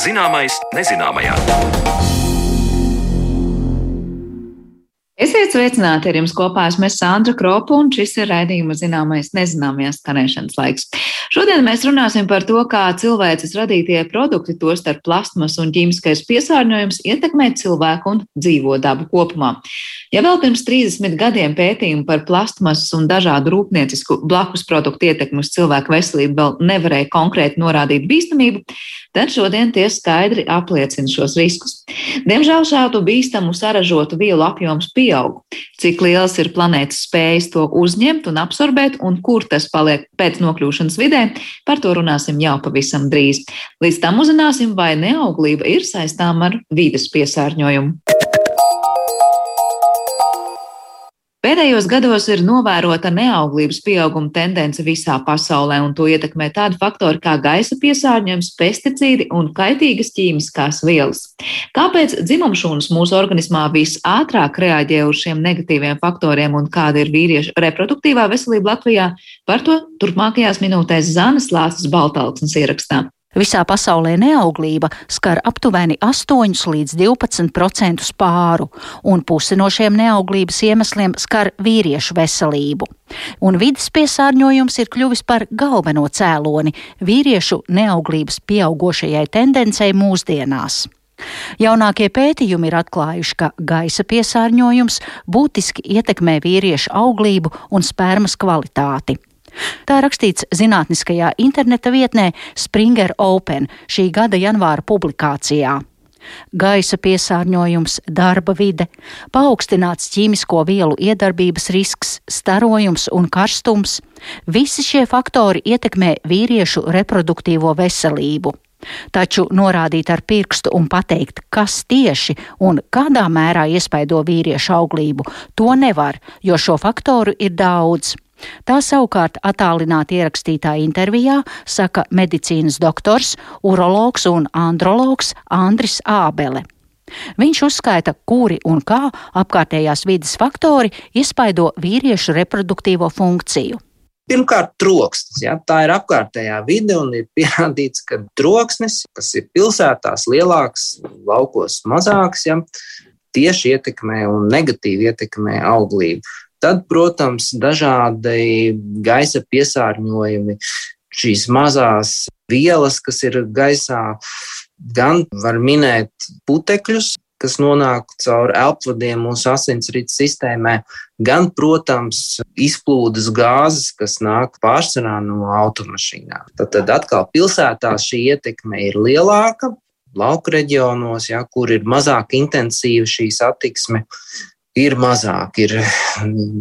Zināmais nezināmajā. Esiet sveicināti ar jums kopā. Esmu Sandra Kropa un šis ir raidījuma zināmais nezināmajās skanēšanas laiks. Šodien mēs runāsim par to, kā cilvēces radītie produkti, tostarp plasmas un ķīmiskais piesārņojums, ietekmē cilvēku un dzīvo dabu kopumā. Ja vēl pirms 30 gadiem pētījumi par plastmasas un dažādu rūpniecisku blakus produktu ietekmi uz cilvēku veselību vēl nevarēja konkrēti norādīt bīstamību, tad šodien tie skaidri apliecina šos riskus. Diemžēl šādu bīstamu saražotu vielu apjoms pieaug. Cik liels ir planētas spējas to uzņemt un absorbēt, un kur tas paliek pēc nokļūšanas vidē, par to runāsim jau pavisam drīz. Līdz tam uzzināsim, vai neauglība ir saistām ar vides piesārņojumu. Pēdējos gados ir novērota neauglības pieauguma tendence visā pasaulē, un to ietekmē tādi faktori kā gaisa piesārņojums, pesticīdi un kaitīgas ķīmiskās vielas. Kāpēc dzimumšūnas mūsu organismā visātrāk reaģē uz šiem negatīviem faktoriem un kāda ir vīriešu reproduktīvā veselība Latvijā? Par to turpmākajās minūtēs Zanas Lāsas Baltalksnes ierakstā. Visā pasaulē neauglība skar aptuveni 8 līdz 12% pāru, un pusi no šiem neauglības iemesliem skar vīriešu veselību. Un vidas piesārņojums ir kļuvis par galveno cēloni vīriešu neauglības pieaugošajai tendencei mūsdienās. Jaunākie pētījumi ir atklājuši, ka gaisa piesārņojums būtiski ietekmē vīriešu auglību un spermas kvalitāti. Tā rakstīts zinātniskajā interneta vietnē Springer Open šī gada janvāra publikācijā. Gaisa piesārņojums, darba vide, paaugstināts ķīmisko vielu iedarbības risks, starojums un karstums - visi šie faktori ietekmē vīriešu reproduktīvo veselību. Taču norādīt ar pirkstu un pateikt, kas tieši un kādā mērā iespaido vīriešu auglību, to nevar, jo šo faktoru ir daudz. Tā savukārt attālināti ierakstītā intervijā saka medicīnas doktors, urologs un andrologs Andris Ābele. Viņš uzskaita, kuri un kā apkārtējās vidas faktori iespaido vīriešu reproduktīvo funkciju. Pirmkārt, troksnis. Ja, tā ir apkārtējā vide, un ir pierādīts, ka troksnis, kas ir pilsētās lielāks, laukos mazāks, ja, tieši ietekmē un negatīvi ietekmē auglību. Tad, protams, dažādi gaisa piesārņojumi, šīs mazās vielas, kas ir gaisā, gan var minēt putekļus, kas nonāk caur elpvadiem mūsu asinsrites sistēmai, gan, protams, izplūdes gāzes, kas nāk pārsvarā no automašīnām. Tad, tad atkal pilsētā šī ietekme ir lielāka. Lauku reģionos, ja, kur ir mazāk intensīva šī satiksme, ir mazāk. Ir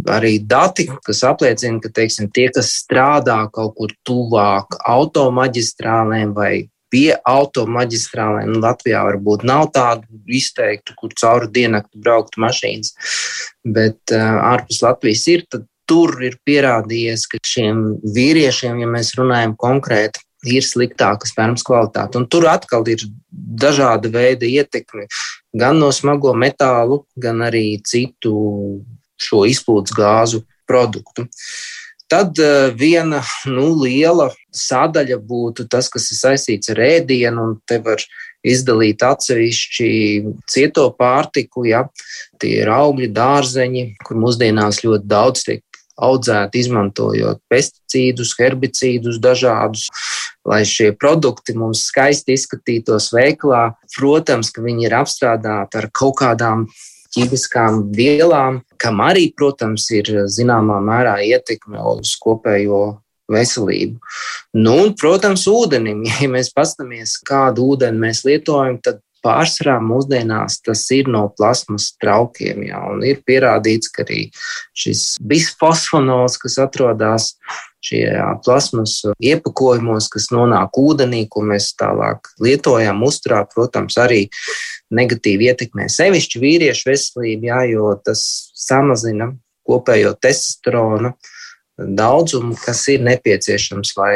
arī dati, kas apliecina, ka teiksim, tie, kas strādā kaut kur tuvāk automaģistrālēm vai pie automaģistrālēm, nu, Latvijā varbūt nav tādu izteiktu, kur cauri diennakti brauktu mašīnas, bet uh, ārpus Latvijas ir. Tur ir pierādījies, ka šiem vīriešiem, ja mēs runājam konkrēti, ir sliktāka spermas kvalitāte. Un tur atkal ir dažāda veida ietekme gan no smago metālu, gan arī citu šo izplūdes gāzu produktu. Tad uh, viena nu, liela sadaļa būtu tas, kas ir saistīts ar ēdienu, un te var izdalīt atsevišķi cieto pārtiku. Ja? Tie ir augļi, dārzeņi, kur mūsdienās ļoti daudz tiek audzēti, izmantojot pesticīdus, herbicīdus dažādus lai šie produkti mums skaisti izskatītos veiklā. Protams, ka viņi ir apstrādāti ar kaut kādām ķīmiskām vielām, kam arī, protams, ir zināmā mērā ietekme uz kopējo veselību. Nu, un, protams, ūdenim, ja mēs paskatāmies, kādu ūdeni mēs lietojam, tad pārsvarā mūsdienās tas ir no plasmas traukiem. Jā, ir pierādīts, ka arī šis bisfosfonols, kas atrodas šie plasmas iepakojumos, kas nonāk ūdenī, ko mēs tālāk lietojam, uzturā, protams, arī negatīvi ietekmē sevišķi vīriešu veselību, jā, jo tas samazina kopējo testosteronu daudzumu, kas ir nepieciešams, lai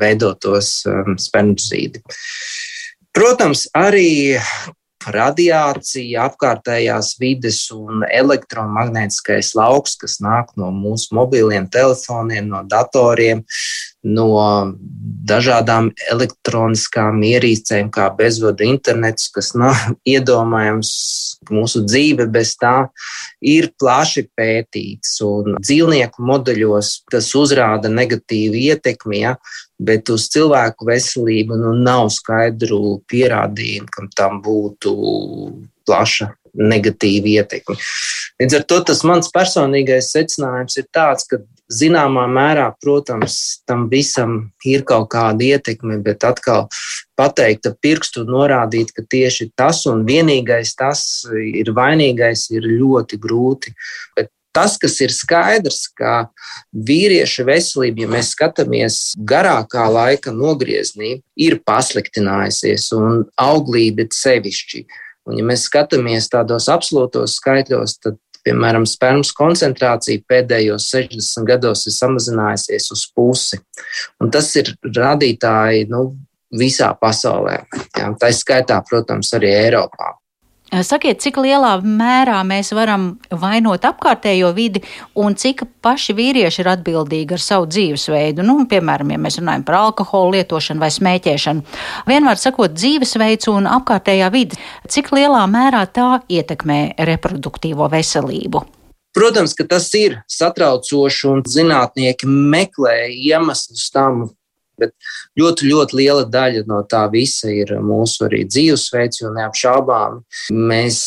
veidotos um, spermidzīdi. Protams, arī radiācija, apkārtējās vides un elektromagnētiskais lauks, kas nāk no mūsu mobiliem telefoniem, no datoriem, no dažādām elektroniskām ierīcēm, kā bezvadu internets, kas nav iedomājams. Mūsu dzīve bez tā ir plaši pētīts, un dzīvnieku modeļos tas uzrāda negatīvu ietekmi, ja, bet uz cilvēku veselību nu, nav skaidru pierādījumu, kam tam būtu plaša negatīva ietekme. Līdz ar to tas mans personīgais secinājums ir tāds, ka zināmā mērā, protams, tam visam ir kaut kāda ietekme, bet atkal pateikt ar pirkstu norādīt, ka tieši tas un vienīgais tas ir vainīgais, ir ļoti grūti. Bet Tas, kas ir skaidrs, ka vīrieša veselība, ja mēs skatāmies garākā laika nogriezienī, ir pasliktinājusies un auglība sevišķi. Un, ja mēs skatāmies tādos absolūtos skaitļos, tad, piemēram, spermas koncentrācija pēdējos 60 gados ir samazinājusies uz pusi. Un tas ir rādītāji nu, visā pasaulē. Jā, tā ir skaitā, protams, arī Eiropā. Sakiet, cik lielā mērā mēs varam vainot apkārtējo vidi un cik paši vīrieši ir atbildīgi ar savu dzīvesveidu? Nu, piemēram, ja mēs runājam par alkoholu lietošanu vai smēķēšanu. Vienmēr sakot, dzīvesveids un apkārtējā vide, cik lielā mērā tā ietekmē reproduktīvo veselību? Protams, ka tas ir satraucoši un zinātnieki meklē iemeslus tam, Bet ļoti, ļoti liela daļa no tā visa ir mūsu arī dzīvesveids, jo neapšaubām mēs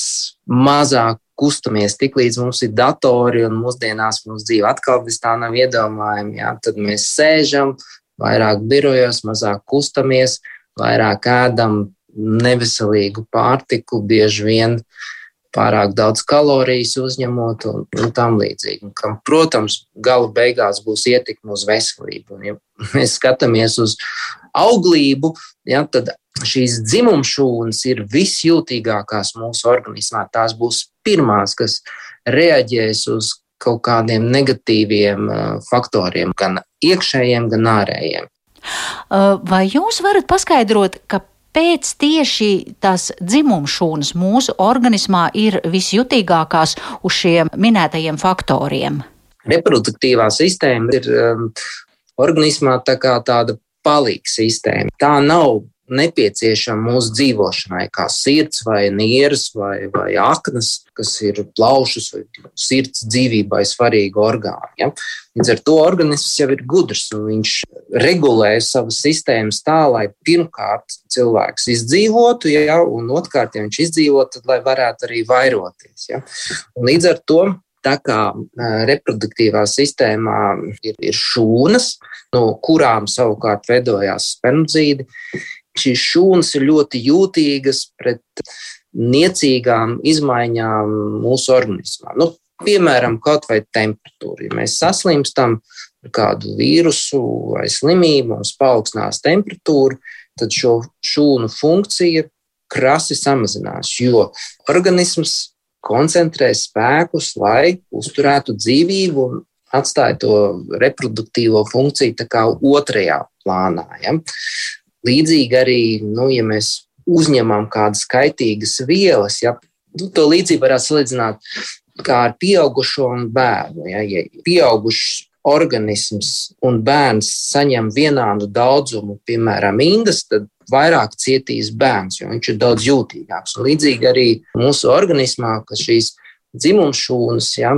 mazāk kustamies tik līdz mums ir datori un mūsdienās mums dzīve atkal bez tā nav iedomājama. Jā, tad mēs sēžam, vairāk birojos, mazāk kustamies, vairāk ēdam neveselīgu pārtiku, bieži vien pārāk daudz kalorijas uzņemot un, un tam līdzīgi. Un, kam, protams, gala beigās būs ietekme uz veselību. Un, ja mēs skatāmies uz auglību, ja, tad šīs dzimumšūnas ir visjūtīgākās mūsu organismā. Tās būs pirmās, kas reaģēs uz kaut kādiem negatīviem uh, faktoriem, gan iekšējiem, gan ārējiem. Uh, vai jūs varat paskaidrot, ka kāpēc tieši tās dzimumšūnas mūsu organismā ir visjutīgākās uz šiem minētajiem faktoriem? Reproduktīvā sistēma ir um, organismā tā kā tāda palīga sistēma. Tā nav nepieciešama mūsu dzīvošanai, kā sirds vai nieres vai, vai aknas, kas ir plaušas vai sirds dzīvībai svarīgi orgāni. Ja? Līdz ar to organisms jau ir gudrs un viņš regulē savas sistēmas tā, lai pirmkārt cilvēks izdzīvotu, ja? un otrkārt, ja viņš izdzīvo, tad lai varētu arī vairoties. Ja? Un līdz ar to Tā kā reproduktīvā sistēmā ir, ir šūnas, no kurām savukārt veidojās spermzīdi, šīs šūnas ir ļoti jūtīgas pret niecīgām izmaiņām mūsu organismā. Nu, piemēram, kaut vai temperatūra. Ja mēs saslimstam ar kādu vīrusu vai slimību, mums paaugstinās temperatūra, tad šo šūnu funkcija krasi samazinās, jo organisms koncentrē spēkus, lai uzturētu dzīvību un atstāja to reproduktīvo funkciju otrajā plānā. Ja? Līdzīgi arī, nu, ja mēs uzņemam kādas kaitīgas vielas, ja, nu, to līdzību varētu salīdzināt kā ar pieaugušo un bērnu. Ja, ja pieaugušs organisms un bērns saņem vienādu daudzumu, piemēram, indas, tad vairāk cietīs bērns, jo viņš ir daudz jūtīgāks. Un līdzīgi arī mūsu organismā, ka šīs dzimumšūnas, ja,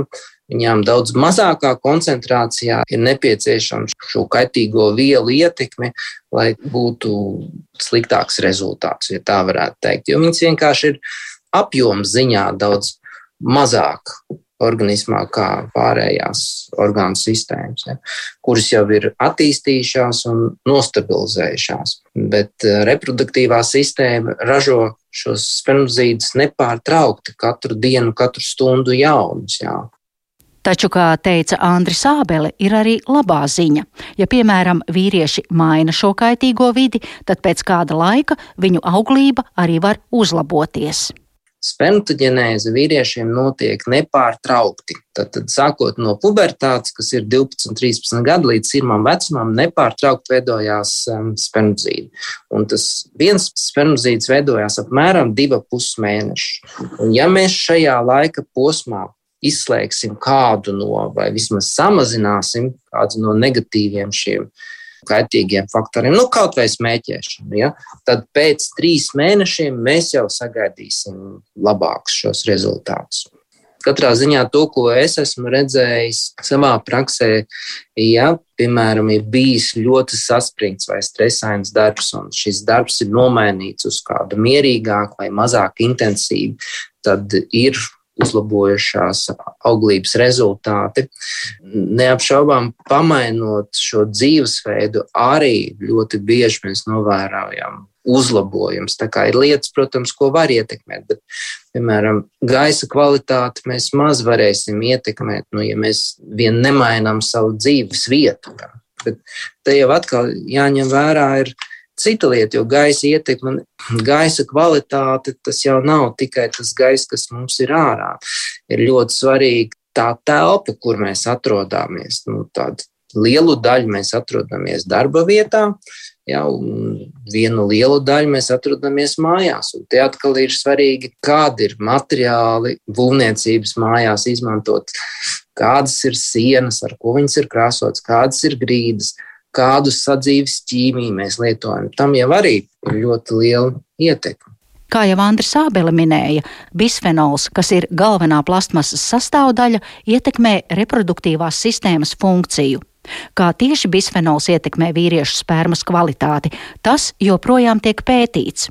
Viņām daudz mazākā koncentrācijā ir nepieciešama šo kaitīgo vielu ietekme, lai būtu sliktāks rezultāts, ja tā varētu teikt. Jo viņas vienkārši ir apjoma ziņā daudz mazāk organismā kā pārējās orgānu sistēmas, ja, kuras jau ir attīstījušās un nostabilizējušās. Bet eh, reproduktīvā sistēma ražo šos spermzīdus nepārtraukti katru dienu, katru stundu jaunus. Jā. Taču, kā teica Andris Ābele, ir arī labā ziņa. Ja, piemēram, vīrieši maina šo kaitīgo vidi, tad pēc kāda laika viņu auglība arī var uzlaboties. Spermatoģenēze vīriešiem notiek nepārtraukti. Tad, tad sākot no pubertātes, kas ir 12, 13 gadi līdz pirmam vecumam, nepārtraukti veidojās um, spermzīdi. Un tas viens spermzīds veidojās apmēram 2,5 mēnešus. Un ja mēs šajā laika posmā izslēgsim kādu no, vai vismaz samazināsim kādu no negatīviem šiem kaitīgiem faktoriem, nu, kaut vai smēķēšanu. Ja? Tad pēc trīs mēnešiem mēs jau sagaidīsim labākus šos rezultātus. Katrā ziņā to, ko es esmu redzējis savā praksē, ja, piemēram, ir bijis ļoti saspringts vai stresains darbs, un šis darbs ir nomainīts uz kādu mierīgāku vai mazāk intensīvu, tad ir uzlabojušās auglības rezultāti. Neapšaubām, pamainot šo dzīvesveidu, arī ļoti bieži mēs novērojam uzlabojums. Tā kā ir lietas, protams, ko var ietekmēt, bet, piemēram, gaisa kvalitāti mēs maz varēsim ietekmēt, nu, ja mēs vien nemainām savu dzīves vietu. Bet te jau atkal jāņem vērā ir cita lieta, jo gaisa ietekme, gaisa kvalitāte, tas jau nav tikai tas gaiss, kas mums ir ārā. Ir ļoti svarīgi tā telpa, kur mēs atrodamies. Nu, tādu lielu daļu mēs atrodamies darba vietā, ja, vienu lielu daļu mēs atrodamies mājās. Te atkal ir svarīgi, kādi ir materiāli būvniecības mājās izmantot, kādas ir sienas, ar ko viņas ir krāsotas, kādas ir grīdas kādus sadzīves ķīmiju mēs lietojam. Tam jau arī ir ļoti liela ietekme. Kā jau Andris Ābele minēja, bisfenols, kas ir galvenā plastmasas sastāvdaļa, ietekmē reproduktīvās sistēmas funkciju. Kā tieši bisfenols ietekmē vīriešu spermas kvalitāti, tas joprojām tiek pētīts.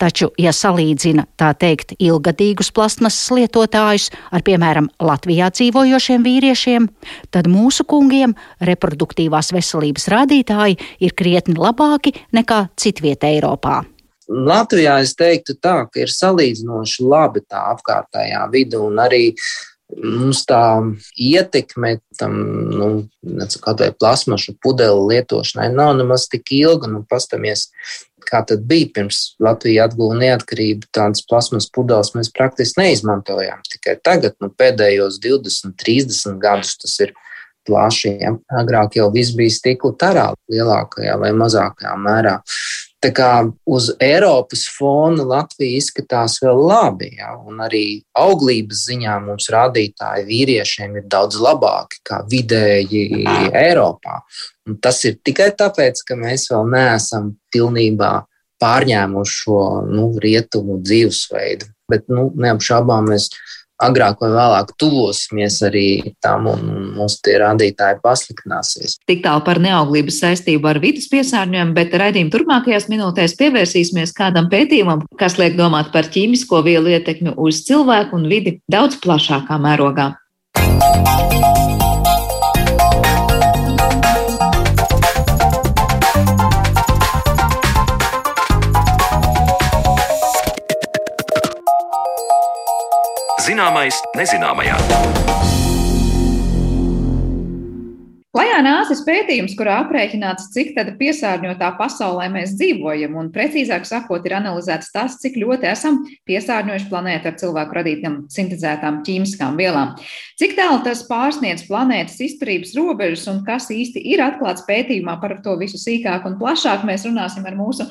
Taču, ja salīdzina tā teikt ilgadīgus plastmasas lietotājus ar, piemēram, Latvijā dzīvojošiem vīriešiem, tad mūsu kungiem reproduktīvās veselības rādītāji ir krietni labāki nekā citvietē Eiropā. Latvijā es teiktu tā, ka ir salīdzinoši labi tā apkārtējā vide un arī mums tā ietekme tam, nu, kādai plasmašu pudeli lietošanai nav nemaz tik ilga. Nu, pastamies kā tad bija pirms Latvija atguva neatkarību, tādas plasmas pudeles mēs praktiski neizmantojām. Tikai tagad, nu, pēdējos 20, 30 gadus tas ir plaši. Ja? Agrāk jau viss bija stikla tarā lielākajā vai mazākajā mērā. Tā kā uz Eiropas fona Latvija izskatās vēl labi, ja? un arī auglības ziņā mums rādītāji vīriešiem ir daudz labāki kā vidēji Eiropā. Un tas ir tikai tāpēc, ka mēs vēl neesam pilnībā pārņēmuši šo nu, rietumu dzīvesveidu. Bet nu, neapšaubām mēs agrāk vai vēlāk tuvosimies arī tam, un mums tie rādītāji pasliktināsies. Tik tālu par neauglības saistību ar vidas piesārņojumu, bet raidījuma turpmākajās minūtēs pievērsīsimies kādam pētījumam, kas liek domāt par ķīmisko vielu ietekmi uz cilvēku un vidi daudz plašākā mērogā. Zināmais nezināmajā. Klajā nācis pētījums, kurā aprēķināts, cik piesārņotā pasaulē mēs dzīvojam, un precīzāk sakot, ir analizēts tas, cik ļoti esam piesārņojuši planētu ar cilvēku radītām sintēzētām ķīmiskām vielām. Cik tālu tas pārsniedz planētas izturības robežas un kas īsti ir atklāts pētījumā par to visu sīkāk un plašāk, mēs runāsim ar mūsu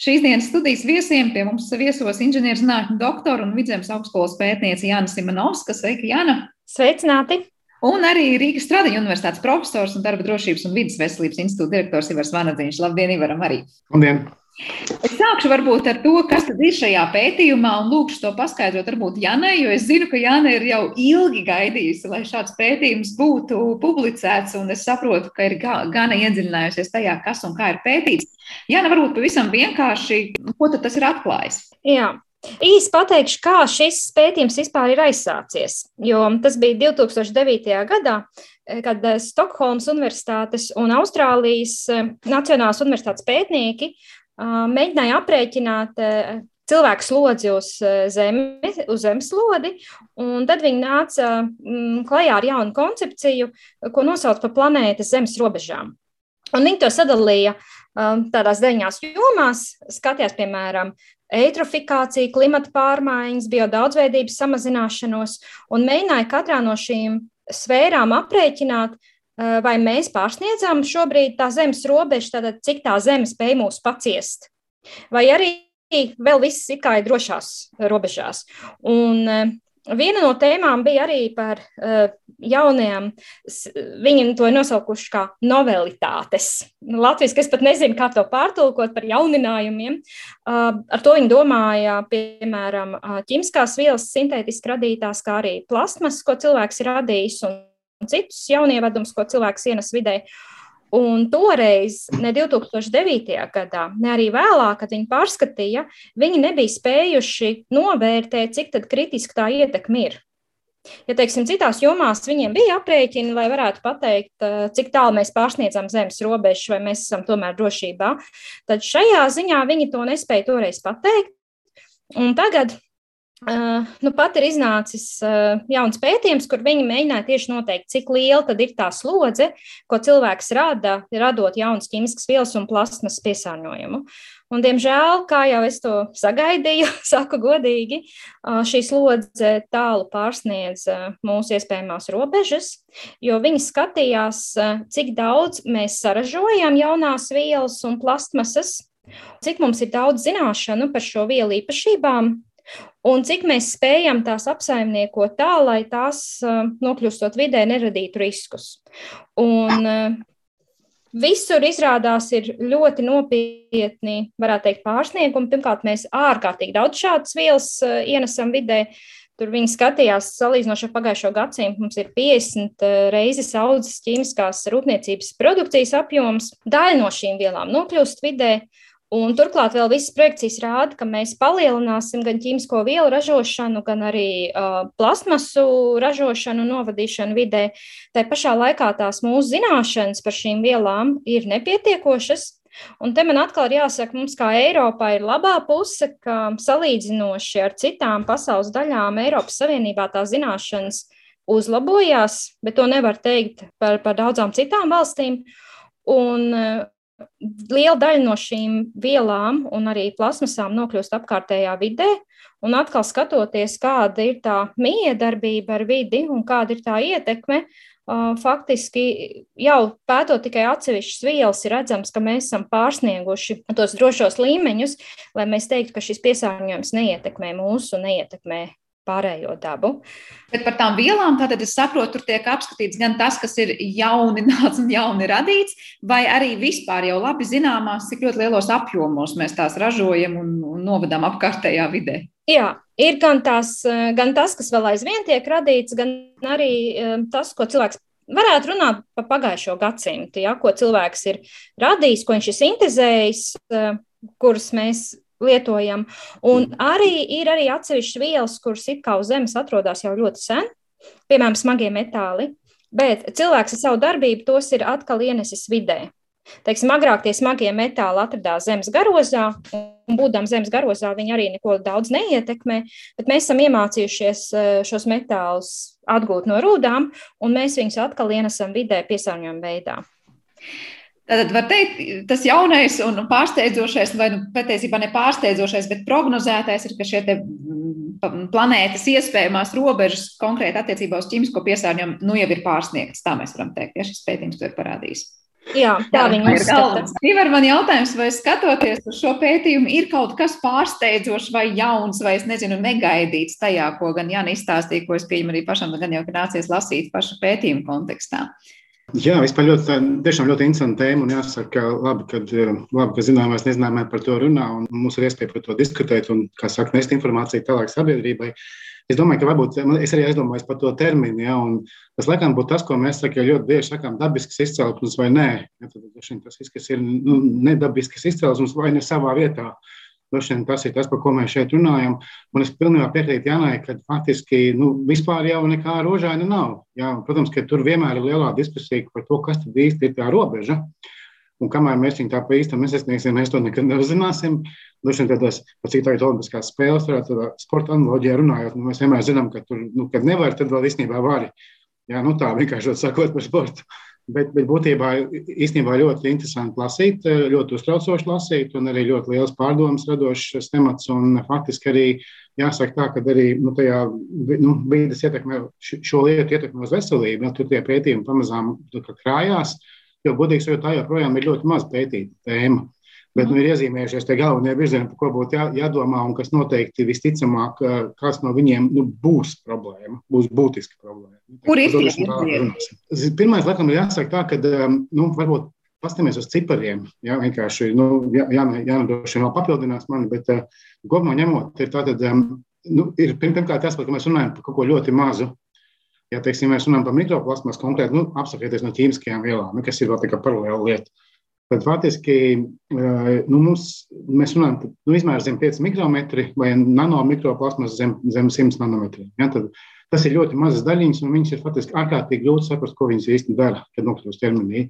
Šīs dienas studijas viesiem pie mums viesos inženierzinātņu doktora un vidzemes augstskolas pētniece Jāna Simonovska. Sveika, Jāna! Sveicināti! Un arī Rīgas Stradiņu universitātes profesors un darba drošības un vidas veselības institūta direktors Ivars Vanadziņš. Labdien, Ivaram arī! Labdien! Es sākšu varbūt ar to, kas tad ir šajā pētījumā, un lūkšu to paskaidrot varbūt Janai, jo es zinu, ka Jana ir jau ilgi gaidījusi, lai šāds pētījums būtu publicēts, un es saprotu, ka ir gana iedziļinājusies tajā, kas un kā ir pētīts. Jana, varbūt pavisam vienkārši, ko tad tas ir atklājis? Jā. Īsi pateikšu, kā šis pētījums vispār ir aizsācies. Jo tas bija 2009. gadā, kad Stokholmas Universitātes un Austrālijas eh, Nacionālās Universitātes pētnieki mēģināja aprēķināt cilvēku slodzi uz, zemi, uz zemeslodi, un tad viņi nāca mm, klajā ar jaunu koncepciju, ko nosauc par planētas zemes robežām. Un viņi to sadalīja tādās deviņās jomās, skatījās, piemēram, eitrofikāciju, klimata pārmaiņas, biodaudzveidības samazināšanos, un mēģināja katrā no šīm sfērām aprēķināt, vai mēs pārsniedzam šobrīd tā zemes robežu, tātad cik tā zeme spēj mūs paciest, vai arī vēl viss ir kā ir drošās robežās. Un, eh, viena no tēmām bija arī par uh, jaunajām, viņi to nosaukuši kā novelitātes. Latvijas, es pat nezinu, kā to pārtulkot par jauninājumiem. Uh, ar to viņi domāja, piemēram, ķīmiskās vielas sintētiski radītās, kā arī plasmas, ko cilvēks ir radījis, un citus jaunievedumus, ko cilvēks ienes vidē. Un toreiz, ne 2009. gadā, ne arī vēlāk, kad viņi pārskatīja, viņi nebija spējuši novērtēt, cik kritiski tā ietekme ir. Ja teiksim, citās jomās viņiem bija aprēķini, lai varētu pateikt, cik tālu mēs pārsniedzam zemes robežu, vai mēs esam tomēr drošībā, tad šajā ziņā viņi to nespēja toreiz pateikt. Un tagad Uh, nu, pat ir iznācis uh, jauns pētījums, kur viņi mēģināja tieši noteikt, cik liela ir tā slodze, ko cilvēks rada, radot jaunas ķīmiskas vielas un plasmas piesārņojumu. Un, diemžēl, kā jau es to sagaidīju, saku godīgi, uh, šī slodze tālu pārsniedz mūsu iespējamās robežas, jo viņi skatījās, cik daudz mēs saražojam jaunās vielas un plastmasas, cik mums ir daudz zināšanu par šo vielu īpašībām, un cik mēs spējam tās apsaimniekot tā, lai tās nokļūstot vidē neradītu riskus. Un, Visur izrādās ir ļoti nopietni, varētu teikt, pārsniegumi. Pirmkārt, mēs ārkārtīgi daudz šādas vielas ienesam vidē. Tur viņi skatījās, salīdzinoši ar pagājušo gadsimtu, mums ir 50 reizes audzes ķīmiskās rūpniecības produkcijas apjoms. Daļa no šīm vielām nokļūst vidē, Un turklāt vēl visas projekcijas rāda, ka mēs palielināsim gan ķīmisko vielu ražošanu, gan arī uh, plasmasu ražošanu, novadīšanu vidē. Tā pašā laikā tās mūsu zināšanas par šīm vielām ir nepietiekošas. Un te man atkal ir jāsaka, mums kā Eiropā ir labā puse, ka salīdzinoši ar citām pasaules daļām Eiropas Savienībā tās zināšanas uzlabojās, bet to nevar teikt par, par daudzām citām valstīm. Un liela daļa no šīm vielām un arī plasmasām nokļūst apkārtējā vidē. Un atkal skatoties, kāda ir tā miedarbība ar vidi un kāda ir tā ietekme, faktiski jau pētot tikai atsevišķas vielas, ir redzams, ka mēs esam pārsnieguši tos drošos līmeņus, lai mēs teiktu, ka šis piesārņojums neietekmē mūsu, neietekmē pārējo dabu. Bet par tām vielām, tātad es saprotu, tur tiek apskatīts gan tas, kas ir jaunināts un jauni radīts, vai arī vispār jau labi zināmās, cik ļoti lielos apjomos mēs tās ražojam un, un novadām apkārtējā vidē. Jā, ir gan, tās, gan tas, kas vēl aizvien tiek radīts, gan arī eh, tas, ko cilvēks varētu runāt par pagājušo gadsimtu, ja, ko cilvēks ir radījis, ko viņš ir sintēzējis, eh, kurus mēs lietojam. Un mm. arī ir arī atsevišķas vielas, kuras it kā uz Zemes atrodas jau ļoti sen, piemēram, smagie metāli, bet cilvēks ar savu darbību tos ir atkal ienesis vidē. Teiksim, agrāk tie smagie metāli atradās zemes garozā, un būdami zemes garozā, viņi arī neko daudz neietekmē, bet mēs esam iemācījušies eh, šos metālus atgūt no rūdām, un mēs viņus atkal ienesam vidē piesārņojuma veidā. Tad var teikt, tas jaunais un pārsteidzošais, vai nu, patiesībā ne pārsteidzošais, bet prognozētais ir, ka šie mm, planētas iespējamās robežas konkrēti attiecībā uz ķīmisko piesārņojumu nu jau ir pārsniegtas. Tā mēs varam teikt, ja šis pētījums to ir parādījis. Jā, tā viņa ir galva. Ivar, man jautājums, vai skatoties uz šo pētījumu, ir kaut kas pārsteidzošs vai jauns, vai es nezinu, negaidīts tajā, ko gan Jānis izstāstīja, ko es pieņemu arī pašam, gan jau, nācies lasīt pašu pētījumu kontekstā. Uh, Jā, vispār ļoti, tiešām ļoti interesanta tēma. Jāsaka, labi, kad, labi, ka zināmais nezināmais par to runā un mums ir iespēja par to diskutēt un, kā saka, nest informāciju tālāk sabiedrībai. Es domāju, ka varbūt es arī aizdomājos par to terminu. Ja, tas laikam būtu tas, ko mēs saka, ļoti bieži sakām, dabisks izcelsmes vai nē. Ja, tad, tas ir nu, nedabisks izcelsmes vai ne savā vietā. Uh, Droši vien tas ir tas, par ko mēs šeit runājam. Un es pilnībā piekrītu Janai, ka faktiski nu, vispār jau nekā rožaina nav. Jā, protams, ka tur vienmēr ir lielā diskusija par to, kas tad īsti ir tā robeža. Un kamēr mēs viņu tā pa īstam nesasniegsim, mēs to nekad neuzzināsim. Droši vien tādas, cik tā ir olimpiskās spēles, tādā sporta analoģijā runājot, nu, mēs vienmēr zinām, ka tur, nu, kad nevar, tad vēl īstenībā vari. Jā, nu tā vienkārši sakot par sportu. Bet, bet būtībā īstenībā ļoti interesanti lasīt, ļoti uztraucoši lasīt, un arī ļoti liels pārdomas radošs temats. Faktiski arī jāsaka tā, ka arī nu, tajā nu, vidas ietekme, šo lietu ietekme uz veselību, nu, tur tie pētījumi pamazām krājās, jo, godīgi sakot, tā joprojām ir ļoti maz pētīta tēma. Bet nu, ir iezīmējušies tie galvenie virzieni, par ko būtu jā, jādomā, un kas noteikti visticamāk, kāds no viņiem nu, būs problēma, būs būtiska problēma. Kur ir tie virzieni? Pirmais, laikam, ir jāsaka tā, ka nu, varbūt paskatāmies uz cipariem. Jā, vienkārši jā, jā, jānodrošina vēl papildinās mani, bet kopumā ņemot, ir tātad, nu, ir pirmkārt jāsaprot, ka mēs runājam par kaut ko ļoti mazu. Ja teiksim, mēs runājam par mikroplasmas konkrēti, nu, apsakieties no ķīmiskajām vielām, nu, kas ir vēl tikai paralēla lieta. Tad faktiski nu, mums, mēs runājam, nu, izmērs zem 5 mikrometri vai nanomikroplasmas zem, zem 100 nanometriem. Ja, tad, tas ir ļoti mazas daļiņas, un viņas ir faktiski ārkārtīgi grūti saprast, ko viņas īsti dara, kad nokļūst ķermenī.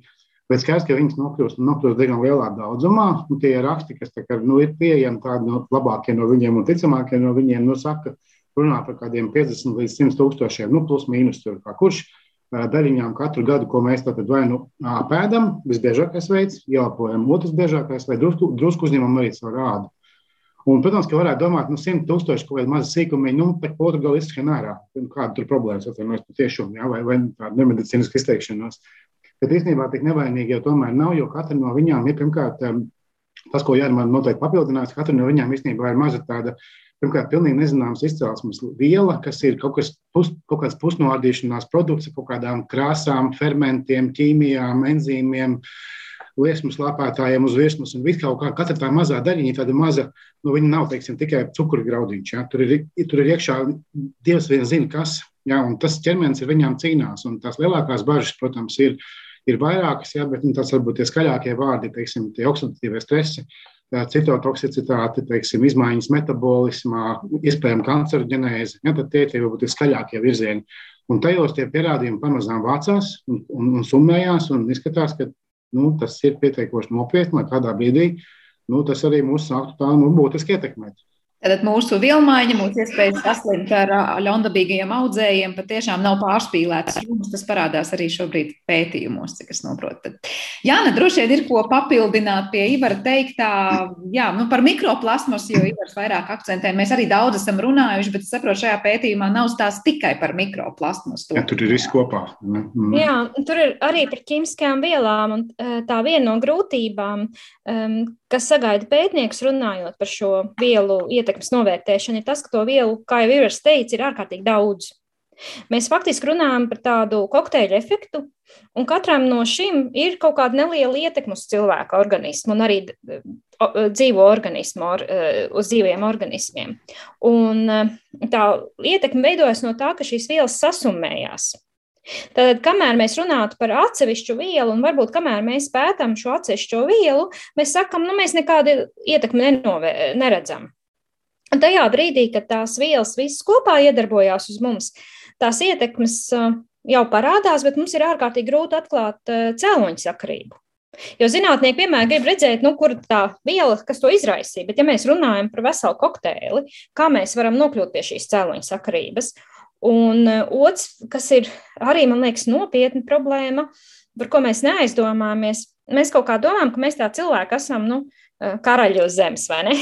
Bet skaidrs, ka viņas nokļūst nokļūst diezgan lielā daudzumā. Tie raksti, kas kā, nu, ir pieejami, tādi no labākie no viņiem un ticamākie no viņiem, nu, saka, runā par kādiem 50 līdz 100 tūkstošiem, nu, plus mīnus tur kā kurš daļiņām katru gadu, ko mēs tātad vai nu pēdam, visbiežākais veids, ielapojam, otrs biežākais, vai drusku, drusku uzņemam arī savu rādu. Un, protams, ka varētu domāt, nu, 100 tūkstoši kaut kāda maza sīkuma, nu, otru galu izskan ārā. Kāda tur problēmas atvainojas patiešām, jā, vai, vai tāda nemedicīniska izteikšanās. Bet īstenībā tik nevainīgi jau tomēr nav, jo katra no viņām ir pirmkārt tas, ko Jārmāna noteikti papildinās, katra no viņām īstenībā ir maza tāda Pirmkārt, pilnīgi nezināms izcelsmes viela, kas ir kaut, kas pus, kaut kāds pusnoādīšanās produkts ar kaut kādām krāsām, fermentiem, ķīmijām, enzīmiem, liesmu slāpētājiem uz virsmas. Un kaut kā katra tā mazā daļiņa, tāda maza, nu, viņa nav teiksim, tikai cukurgraudiņš. Ja? Tur, ir, tur ir iekšā Dievs vien zina, kas. Ja? Un tas ķermenis ar viņām cīnās. Un tās lielākās bažas, protams, ir, ir vairākas, ja? bet nu, tas varbūt tie skaļākie vārdi, teiksim, tie oksidatīvie stresi citotoksicitāte, teiksim, izmaiņas metabolismā, iespējama kancerogenēze. Ja, tad tie ir varbūt skaļākie virzieni. Un tajos tie pierādījumi pamazām vācās un, un, un summējās, un izskatās, ka nu, tas ir pietiekoši nopietni, lai kādā brīdī nu, tas arī mūs sāktu tā nu, būtiski ietekmēt. Tātad mūsu vilmaiņa, mūsu iespējas saslimt ar ļaundabīgajiem audzējiem patiešām nav pārspīlētas. Tas parādās arī šobrīd pētījumos, cik es saprotu. Jā, ne, droši vien ir ko papildināt pie Ivara teiktā. Jā, nu par mikroplasmas, jo Ivars vairāk akcentē. Mēs arī daudz esam runājuši, bet es saprotu, šajā pētījumā nav stāsts tikai par mikroplasmas. Jā, tur ir viss kopā. Mm. Jā, tur ir arī par ķīmiskajām vielām. Un tā viena no grūtībām, kas sagaida pētnieks runājot par šo vielu ietekmes novērtēšana ir tas, ka to vielu, kā jau Ivars teica, ir ārkārtīgi daudz. Mēs faktiski runājam par tādu kokteļu efektu, un katram no šiem ir kaut kāda neliela ietekme uz cilvēka organismu un arī dzīvo organismu, uz dzīviem organismiem. Un tā ietekme veidojas no tā, ka šīs vielas sasumējās. Tad, kamēr mēs runātu par atsevišķu vielu, un varbūt kamēr mēs pētām šo atsevišķo vielu, mēs sakām, nu, mēs nekādu ietekmi neredzam. Un tajā brīdī, kad tās vielas visas kopā iedarbojās uz mums, tās ietekmes jau parādās, bet mums ir ārkārtīgi grūti atklāt cēloņu sakarību. Jo zinātnieki vienmēr grib redzēt, nu, kur tā viela, kas to izraisīja. Bet, ja mēs runājam par veselu kokteili, kā mēs varam nokļūt pie šīs cēloņa sakarības, un otrs, kas ir arī, man liekas, nopietna problēma, par ko mēs neaizdomājamies, mēs kaut kā domājam, ka mēs tā cilvēki esam, nu, karaļi uz zemes, vai ne?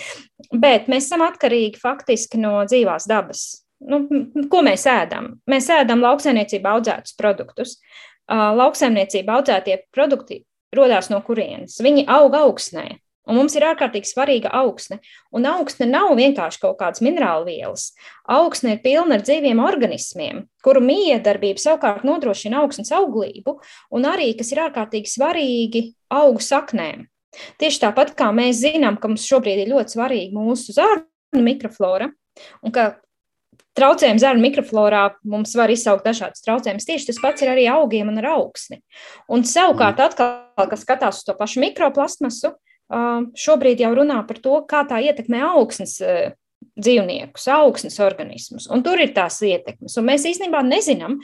Bet mēs esam atkarīgi faktiski no dzīvās dabas. Nu, ko mēs ēdam? Mēs ēdam lauksaimniecībā audzētus produktus. Lauksaimniecībā audzētie produkti radās no kurienes? Viņi aug augsnē. Un mums ir ārkārtīgi svarīga augsne. Un augsne nav vienkārši kaut kādas minerālu vielas. Augsne ir pilna ar dzīviem organismiem, kuru miedarbība savukārt nodrošina augsnes auglību, un arī, kas ir ārkārtīgi svarīgi, augu saknēm. Tieši tāpat kā mēs zinām, ka mums šobrīd ir ļoti svarīga mūsu zārnu mikroflora, un ka traucējumi zarnu mikroflorā mums var izsaukt dažādas traucējumus. Tieši tas pats ir arī augiem un ar augsni. Un savukārt, mhm. atkal, kas skatās uz to pašu mikroplasmasu, šobrīd jau runā par to, kā tā ietekmē augsnes dzīvniekus, augsnes organismus. Un tur ir tās ietekmes. Un mēs īstenībā nezinām,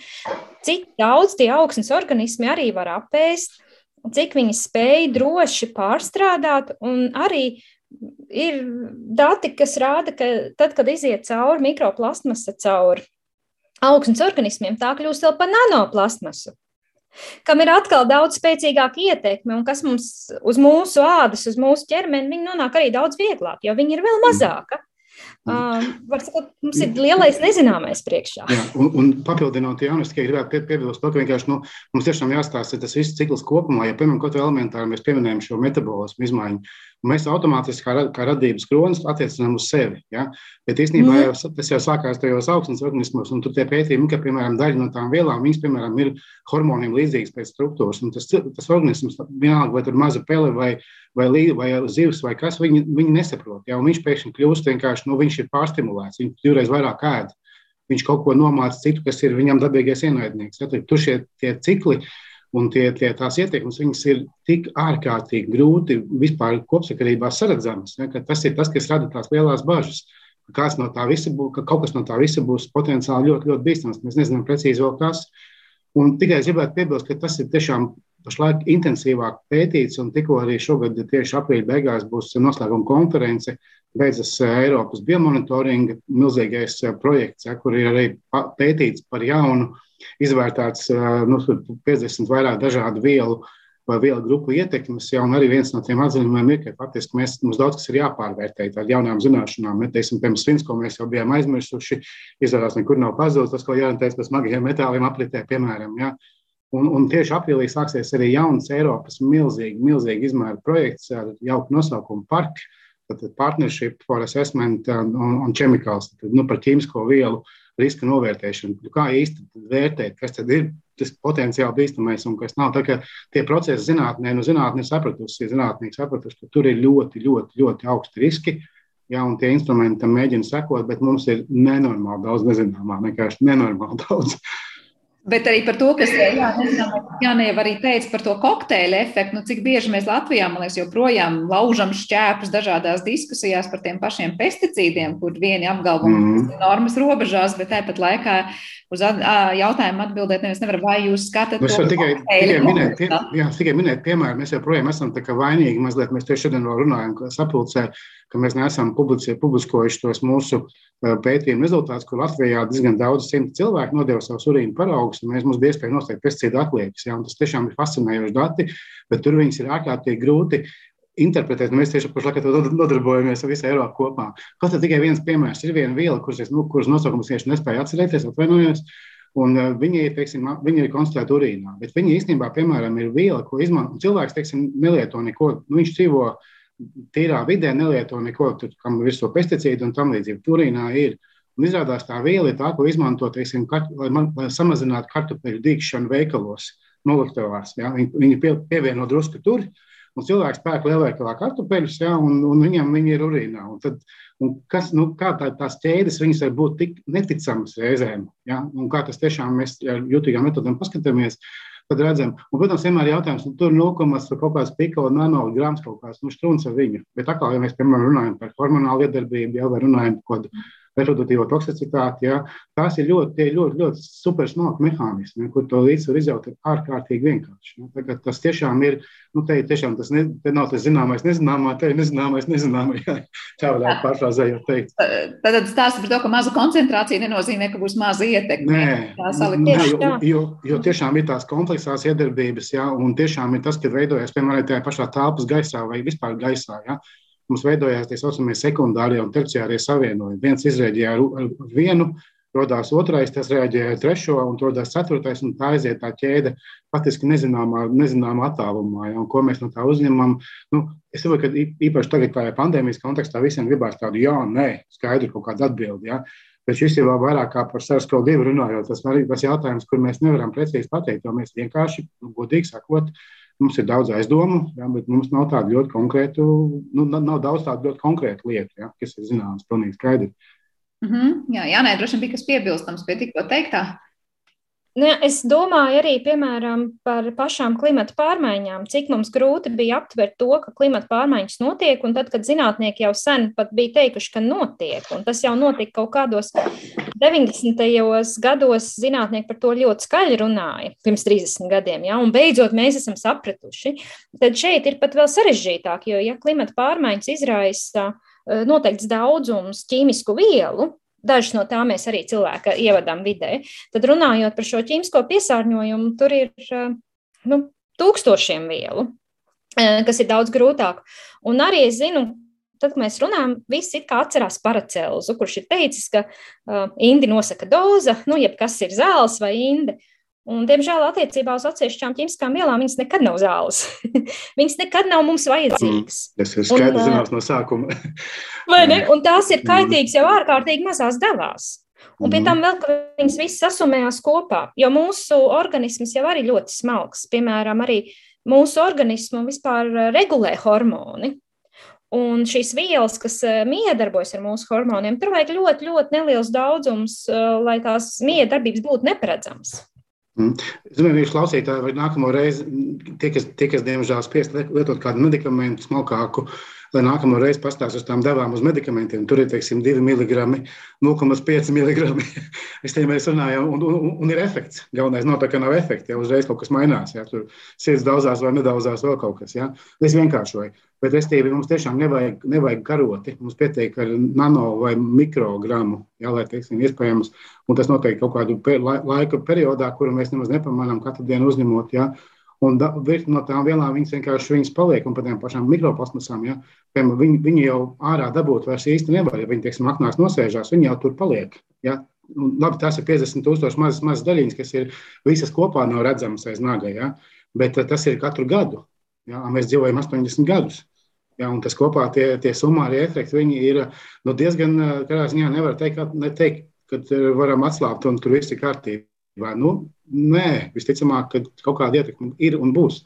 cik daudz tie augsnes organismi arī var apēst cik viņi spēj droši pārstrādāt, un arī ir dati, kas rāda, ka tad, kad iziet cauri mikroplasmasa, cauri augsnes organismiem, tā kļūst vēl par nanoplastmasu, kam ir atkal daudz spēcīgāka ietekme, un kas mums uz mūsu ādas, uz mūsu ķermeni, viņi nonāk arī daudz vieglāk, jo viņi ir vēl mazāka. Uh, sakot, mums ir lielais nezināmais priekšā. Jā, un, un papildinot, Jānis, tikai gribētu pie, piebilst, ka vienkārši nu, mums tiešām jāstāsta tas viss cikls kopumā. Ja, piemēram, kaut kā elementāri mēs pieminējam šo metabolismu izmaiņu, mēs automātiski kā, kā radības kronis attiecinām uz sevi. Ja? Bet īstenībā mm. jau, tas jau sākās tajos augstnes organismos, un tur tie pētījumi, ka, piemēram, daļa no tām vielām, viņas, piemēram, ir hormoniem līdzīgas pēc struktūras, un tas, tas organisms, vienalga, vai tur maza pele vai, vai, vai zivs vai kas, viņi, viņi nesaprot. Ja? Un viņš pēkšņi kļūst vienkārši, nu, viņš ir pārstimulēts, viņš divreiz vairāk ēd. Viņš kaut ko nomāca citu, kas ir viņam dabīgais ienaidnieks. Ja? Tur šie cikli un tie, tie, tās ietekmes ir tik ārkārtīgi grūti vispār kopsakarībā saredzamas, ja? tas ir tas, kas rada tās lielās bažas. Kāds no tā visa būs, ka kaut kas no tā visa būs potenciāli ļoti, ļoti bīstams. Mēs nezinām precīzi vēl kas. Un tikai gribētu piebilst, ka tas ir tiešām pašlaik intensīvāk pētīts, un tikko arī šogad, tieši aprīļa beigās, būs noslēguma konference. Beidzas eh, Eiropas biomonitoringa milzīgais eh, projekts, ja, kur ir arī pētīts par jaunu, izvērtēts nu, 50 vairāk dažādu vielu vai vielu grupu ietekmes. Ja, arī viens no tiem atzinumiem ir, ka faktiski mēs, mums daudz kas ir jāpārvērtē ar jaunām zināšanām. Mēs teiksim, piemēram, svins, ko mēs jau bijām aizmirsuši, izrādās nekur nav pazudis, tas, ko jāatcerās par smagajiem metāliem apritē, piemēram. Ja. Un, un tieši aprīlī sāksies arī jauns Eiropas milzīgi, milzīgi izmēra projekts ar jauku nosaukumu PARK, tātad Partnership for Assessment on, on Chemicals, tad, nu, par ķīmisko vielu riska novērtēšanu. Nu, kā īsti vērtēt, kas tad ir tas potenciāli bīstamais un kas nav. Tā kā tie procesi zinātnē, nu zinātnē sapratusi, zinātnieki sapratusi, ka tur ir ļoti, ļoti, ļoti augsti riski. Jā, un tie instrumenti tam mēģina sekot, bet mums ir nenormāli daudz nezināmā, vienkārši nenormāli daudz. Bet arī par to, kas Jānēva arī teica par to kokteļa efektu, nu, cik bieži mēs Latvijā, man liekas, joprojām laužam šķēpus dažādās diskusijās par tiem pašiem pesticīdiem, kur vieni apgalvo, ka mm. tas ir normas robežās, bet tāpat laikā uz jautājumu atbildēt nevis nevar, vai jūs skatāt to tikai, tikai minēt, pie, jā, tikai minēt piemēru, mēs joprojām esam tā kā vainīgi. Mazliet, mēs tieši šodien vēl runājam sapulcē, ka mēs neesam publiskojuši tos mūsu pētījumu rezultātus, kur Latvijā diezgan daudz simti cilvēku nodeva savus urīnu paraugus, un mēs mums bija iespēja noteikt pesticīdu atliekas. Ja, tas tiešām ir fascinējoši dati, bet tur viņas ir ārkārtīgi grūti interpretēt. Mēs tieši pašlaik nodarbojamies ar visu Eiropu kopā. Kaut kā tikai viens piemērs ir viena viela, kuras, nu, kuras nosaukums tieši nespēju atcerēties, atvainojos. Un, uh, viņi, teiksim, viņi ir konstatēti urīnā, bet viņi īstenībā, piemēram, ir viela, ko izmanto cilvēks, teiksim, nelieto neko. Nu, viņš dzīvo uh, tīrā vidē nelieto neko, tur, kam ir virsū pesticīdu un tam līdzīgi. Turīnā ir. Un izrādās tā viela ir tā, ko izmanto, teiksim, kart, lai, man, lai samazinātu kartupeļu dīkšanu veikalos, noliktavās. Ja? Viņi, viņi pie, pievieno drusku tur, un cilvēks pērk lielveikalā kartupeļus, ja? un, un viņam viņi ir urīnā. Un tad, un kas, nu, kā tā, tās ķēdes, viņas var būt tik neticamas reizēm, ja? un kā tas tiešām mēs ar jutīgām metodēm paskatāmies, Tad redzam, un, protams, vienmēr ir jautājums, nu, tur 0,5 kaut kāds piko nanograms kaut kāds nu, strūns ar viņu. Bet atkal, ja mēs, piemēram, runājam par hormonālu iedarbību, jau runājam par kaut kādu reproduktīvo toksicitāti. Ja? Tās ir ļoti, ļoti, ļoti super smalki mehānismi, kur to līdzsvaru izjaut ir ārkārtīgi vienkārši. Ja? Tas tiešām ir, nu, te, tiešām tas ne, te nav tas zināmais, nezināmā, te ir nezināmais, nezināmā. Ja? Tā varētu pārfrāzējot teikt. Tad stāsta par to, ka maza koncentrācija nenozīmē, ka būs maza ietekme. Nē, nē jo, jo, jo tiešām ir tās kompleksās iedarbības, ja? un tiešām ir tas, ka veidojas, piemēram, tajā pašā telpas gaisā vai vispār gaisā. Ja? Mums veidojās tā saucamie sekundārie un terciārie savienojumi. Viens izrēģēja ar vienu, radās otrais, tas reaģēja ar trešo, un radās ceturtais, un tā aiziet tā ķēde patiesībā nezināmā, nezināmā attālumā. Ja, ko mēs no tā uzņemam? Nu, es domāju, ka īpaši tagad, kā pandēmijas kontekstā, visiem gribās tādu jā, nē, skaidru kaut kādu atbildi. Ja. Bet šis ir vēl vairāk par SARS-CoV-2 runājot. Tas ir tas jautājums, kur mēs nevaram precīzi pateikt, jo mēs vienkārši, godīgi sakot, uh, Mums ir daudz aizdomu, ja, bet mums nav tādu ļoti konkrētu, nu, nav daudz tādu ļoti konkrētu lietu, ja, kas ir zināmas, pilnīgi skaidri. Mm -hmm. Jā, jā nē, droši vien bija kas piebilstams pie tikko teiktā. Ne, es domāju arī piemēram, par pašām klimata pārmaiņām, cik mums grūti bija aptvert to, ka klimata pārmaiņas notiek, un tad, kad zinātnieki jau sen bija teikuši, ka notiek, un tas jau notika kaut kādos 90. gados, zinātnieki par to ļoti skaļi runāja, pirms 30 gadiem, ja, un beidzot mēs esam sapratuši, tad šeit ir pat vēl sarežģītāk, jo ja klimata pārmaiņas izraisa eh, noteikts daudzums ķīmisku vielu, Dažas no tām mēs arī cilvēka ievadām vidē. Tad runājot par šo ķīmisko piesārņojumu, tur ir eh, nu, tūkstošiem vielu, eh, kas ir daudz grūtāk. Un arī es zinu, tad, kad mēs runājam, visi it kā atcerās paracelzu, kurš ir teicis, ka uh, indi nosaka doza, nu, jeb kas ir zāles vai indi. Un, diemžēl attiecībā uz atsevišķām ķīmiskām vielām viņas nekad nav zāles. viņas nekad nav mums vajadzīgas. Mm, tas ir skaidrs zināms no sākuma. vai ne? Un tās ir kaitīgas jau ārkārtīgi mazās devās. Un pie tam vēl, ka viņas visas sasumējās kopā, jo mūsu organisms jau arī ļoti smalks. Piemēram, arī mūsu organismu vispār regulē hormoni. Un šīs vielas, kas miedarbojas ar mūsu hormoniem, tur vajag ļoti, ļoti neliels daudzums, lai tās miedarbības būtu neparedzams. Mm. Es domāju, ka klausītāji vai nākamo reizi, tie, kas, tie, kas diemžēl spiest lietot kādu medikamentu smalkāku, uh, lai nākamo reizi pastāstītu uz tām devām uz medikamentiem. Tur ir teiksim, 2 mg, 0,5 mg. es te mēs runājam, un, un, un ir efekts. Galvenais nav tā, ka nav efekts. Ja uzreiz kaut kas mainās. Ja, tur sirds daudzās vai nedaudzās vēl kaut kas. Ja. Es vienkāršoju. Bet restīvi mums tiešām nevajag, nevajag karoti. Mums pietiek ar nano vai mikrogramu, ja, lai teiksim, iespējams. Un tas notiek kaut kādu laika periodā, kuru mēs nemaz nepamanām katru dienu uzņemot. Ja. Un da, no tām vielām viņas vienkārši viņas paliek, un par tām pašām mikroplasmasām, ja, piemēram, viņi, viņi jau ārā dabūt vairs īsti nevar. Ja viņi, teiksim, aknās nosēžās, viņi jau tur paliek. Ja. Un, labi, tās ir 50 tūkstoši mazas, mazas daļiņas, kas ir visas kopā nav redzamas aiz naga, ja. bet tas ir katru gadu. Ja. Mēs dzīvojam 80 gadus. Ja, un tas kopā tie, tie summāri efekti ir nu, diezgan, kādā ziņā nevar teikt, ka, teikt, ka varam atslābt un tur viss ir kārtībā. Nu, Nē, visticamāk, ka kaut kāda ietekme ir un būs.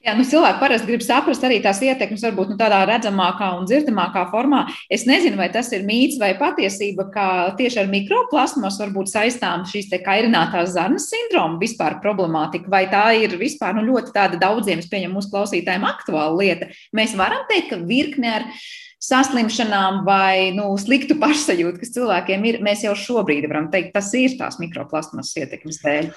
Jā, nu, cilvēki parasti grib saprast arī tās ietekmes, varbūt nu, tādā redzamākā un dzirdamākā formā. Es nezinu, vai tas ir mīts vai patiesība, ka tieši ar mikroplasmas varbūt saistām šīs kairinātās zarnas sindroma vispār problemātika, vai tā ir vispār nu, ļoti tāda daudziem, es pieņemu, mūsu klausītājiem aktuāla lieta. Mēs varam teikt, ka virkne ar saslimšanām vai nu, sliktu pašsajūtu, kas cilvēkiem ir, mēs jau šobrīd varam teikt, tas ir tās mikroplasmas ietekmes dēļ?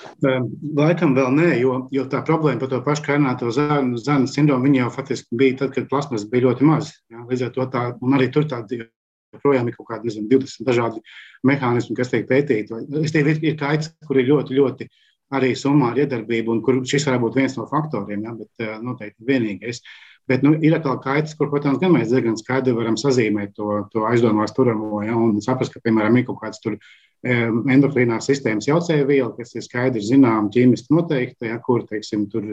Laikam vēl nē, jo, jo tā problēma par to pašu kairināto zāļu sindromu jau faktiski bija tad, kad plasmas bija ļoti maz. Jā, līdz ar to tā, un arī tur tādi joprojām ir kaut kādi nezinu, 20 dažādi mehānismi, kas tiek pētīti. Es teiktu, ir kaits, kur ir ļoti, ļoti arī summā ar iedarbību, un kur šis var būt viens no faktoriem, ja, bet noteikti vienīgais. Bet nu, ir atkal kaitas, kur, protams, gan mēs diezgan skaidri varam sazīmēt to, to aizdomās turamo ja, un saprast, ka, piemēram, ir kaut kāds tur endokrīnās sistēmas jaucēja viela, kas ir skaidri zinām ķīmiski noteikta, ja, kur, teiksim, tur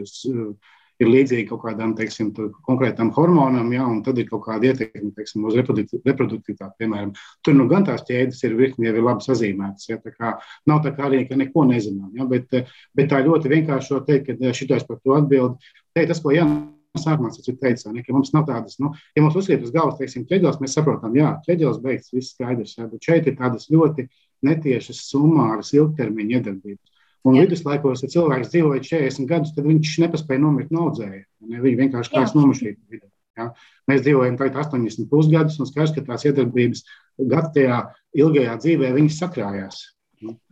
ir līdzīgi kaut kādam teiksim, konkrētam hormonam, ja, un tad ir kaut kāda ietekme teiksim, uz reproduktivitāti. Piemēram, tur nu gan tās ķēdes ir virkni jau ir labi sazīmētas. Ja, tā kā, nav tā kā arī, ka neko nezinām. Ja, bet, bet tā ļoti vienkārši teikt, ka šitais par to atbild. Te, tas, ko Jānis sākumā tas ir teicis, ne, ka mums nav tādas, nu, ja mums uzliek uz galvas, teiksim, ķeģelis, mēs saprotam, jā, ķeģelis beigts, viss skaidrs, jā, bet šeit ir tādas ļoti netiešas summāras ilgtermiņa iedarbības. Un jā. viduslaikos, ja cilvēks dzīvoja 40 gadus, tad viņš nepaspēja nomirt no audzēja. Ne? Viņa vienkārši kāds nomušīja vidē. Ja? Mēs dzīvojam tagad 80 pusgadus, un skaidrs, ka tās iedarbības gadtajā ilgajā dzīvē viņas sakrājās.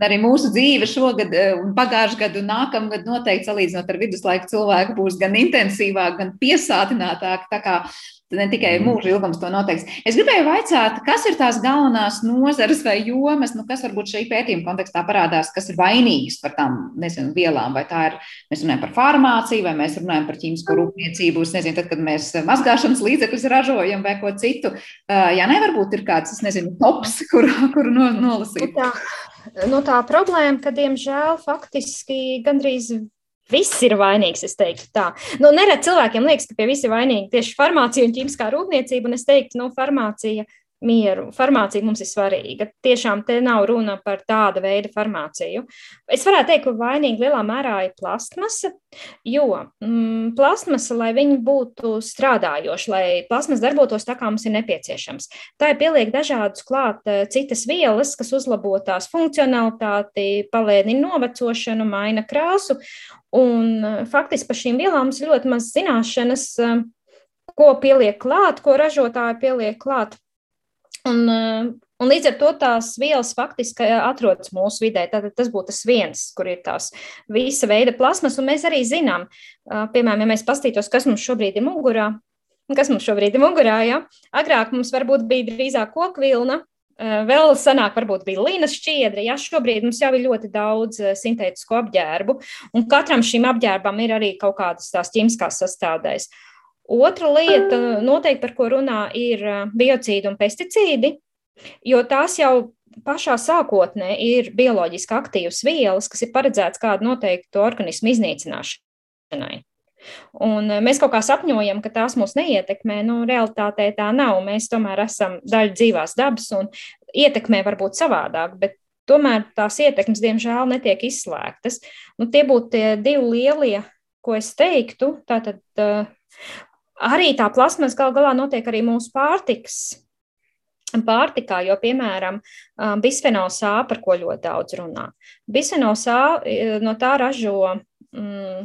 Arī mūsu dzīve šogad, eh, un pagājušajā gadā, un nākamgad noteikti salīdzinot ar viduslaiku cilvēku būs gan intensīvāk, gan piesātinātāk. Ne tikai mm. mūža ilgums to noteiks. Es gribēju vaicāt, kas ir tās galvenās nozares vai jomas, nu, kas varbūt šī pētījuma kontekstā parādās, kas ir vainīgas par tām nezinu, vielām. Vai tā ir, mēs runājam par farmāciju, vai mēs runājam par ķīmisko rūpniecību, nezinu, tad, kad mēs mazgāšanas līdzekļus ražojam vai ko citu. Jā, nevarbūt ir kāds, es nezinu, tops, kuru, kuru no, nolasīt. Tā, nu, tā problēma, ka, diemžēl, faktiski gandrīz Viss ir vainīgs, es teiktu tā. Nu, nerad cilvēkiem liekas, ka pie visi ir vainīgi tieši farmācija un ķīmiskā rūpniecība, un es teiktu, nu, farmācija mieru. Farmācija mums ir svarīga. Tiešām te nav runa par tādu veidu farmāciju. Es varētu teikt, ka vainīga lielā mērā ir plastmasa, jo mm, plastmasa, lai viņa būtu strādājoša, lai plasmas darbotos tā, kā mums ir nepieciešams, tā ir pieliek dažādus klāt eh, citas vielas, kas uzlabo tās funkcionalitāti, palēnina novecošanu, maina krāsu. Un eh, faktiski par šīm vielām mums ir ļoti maz zināšanas, eh, ko pieliek klāt, ko ražotāji pieliek klāt. Un, eh, un līdz ar to tās vielas faktiski eh, atrodas mūsu vidē. Tātad tas būtu tas viens, kur ir tās visa veida plasmas. Un mēs arī zinām, eh, piemēram, ja mēs pastītos, kas mums šobrīd ir mugurā, kas mums šobrīd ir mugurā, ja? agrāk mums varbūt bija drīzāk kokvilna, Vēl senāk, varbūt bija līnijas šķiedra. Ja šobrīd mums jau ir ļoti daudz sintētisku apģērbu, un katram šim apģērbam ir arī kaut kādas tās ķīmiskās sastāvdaļas. Otra lieta, noteikti, par ko runā, ir biocīdi un pesticīdi, jo tās jau pašā sākotnē ir bioloģiski aktīvas vielas, kas ir paredzētas kādu noteiktu organismu iznīcināšanai. Un mēs kaut kā sapņojam, ka tās mūs neietekmē. Nu, realitātē tā nav. Mēs tomēr esam daļa dzīvās dabas un ietekmē varbūt savādāk, bet tomēr tās ietekmes, diemžēl, netiek izslēgtas. Nu, tie būtu tie divi lielie, ko es teiktu. Tātad uh, arī tā plasmas gal galā notiek arī mūsu pārtiks pārtikā, jo, piemēram, bisfenols A, par ko ļoti daudz runā. Bisfenols A no tā ražo mm,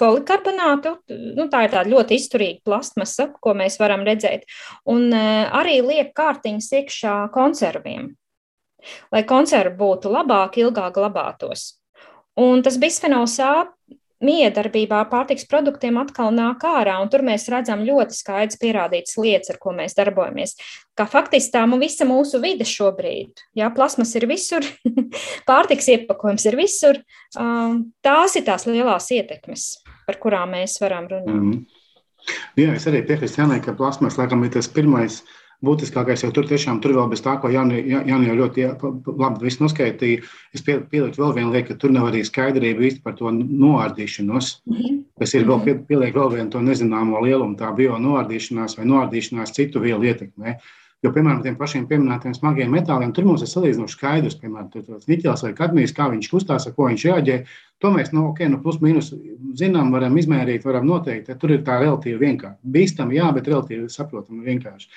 polikarbonātu. Nu, tā ir tāda ļoti izturīga plastmasa, ko mēs varam redzēt. Un arī liek kārtiņas iekšā konserviem, lai konservi būtu labāki, ilgāk glabātos. Un tas bisfenols A miedarbībā pārtiks produktiem atkal nāk ārā, un tur mēs redzam ļoti skaidrs pierādītas lietas, ar ko mēs darbojamies. Kā faktiski tā visa mūsu vide šobrīd, jā, plasmas ir visur, pārtiks iepakojums ir visur, tās ir tās lielās ietekmes, par kurām mēs varam runāt. Mm. Jā, es arī piekrītu Janai, ka plasmas laikam ir tas pirmais uh, būtiskākais jau tur tiešām tur vēl bez tā, ko Jānis jau ļoti labi noskaitīja. Es pielieku vēl vienu lietu, ka tur nav arī skaidrība īsti par to noārdīšanos. Mm -hmm. Tas ir vēl mhm. pieliek vēl vienu to nezināmo lielumu, tā bio noārdīšanās vai noārdīšanās citu vielu ietekmē. Jo, piemēram, tiem pašiem pieminētiem smagiem metāliem, tur mums ir salīdzinoši skaidrs, piemēram, niķels vai kadmijs, kā viņš kustās, ar ko viņš reaģē. To mēs, nu, ok, nu, plus mīnus zinām, varam izmērīt, varam noteikt. Tur ir tā relatīvi vienkārši. Bīstami, jā, bet relatīvi saprotami vienkārši.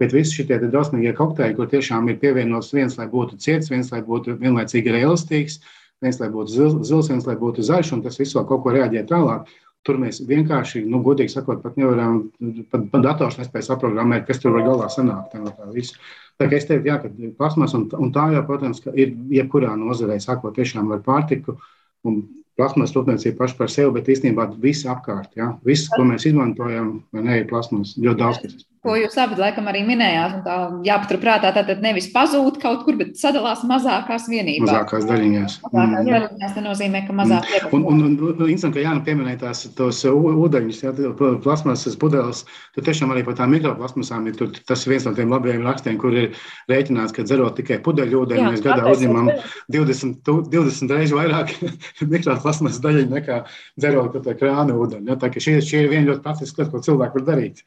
Bet visi šie drausmīgie kokteļi, kur tiešām ir pievienots viens, lai būtu ciets, viens, lai būtu vienlaicīgi arī elastīgs, viens, lai būtu zils, zils viens, lai būtu zaļš, un tas viss vēl kaut ko reaģē tālāk. Tur mēs vienkārši, nu, godīgi sakot, pat nevaram, pat, pat dators nespēja saprogrammēt, kas tur var galā sanākt. Tā, tā, visu. tā kā es teiktu, jā, ka plasmas un, un tā jau, protams, ir jebkurā nozarē, sākot tiešām ar pārtiku un plasmas rūpniecība paši par sevi, bet īstenībā viss apkārt, jā, viss, ko mēs izmantojam, ne, ir plasmas, ļoti daudz, kas ko jūs abi laikam arī minējāt. Tā jāpaturprātā, tātad nevis pazūd kaut kur, bet sadalās mazākās vienībās. Mazākās daļiņās. Mazākās mm. daļiņās tas nozīmē, ka mazāk mm. un, un, un, un, un, ka Jāna pieminēja tās tos ūdeņus, jā, plasmasas pudeles, tad tiešām arī par tām mikroplasmasām ir tur, tas viens no tiem labajiem rakstiem, kur ir rēķināts, ka dzerot tikai pudeļu ūdeni, jā, mēs gadā uzņemam 20, 20 reizes vairāk mikroplasmasas daļiņu nekā dzerot krāna ūdeni. Ja, tā šie, šie ir viena ļoti praktiska lieta, ko cilvēki var darīt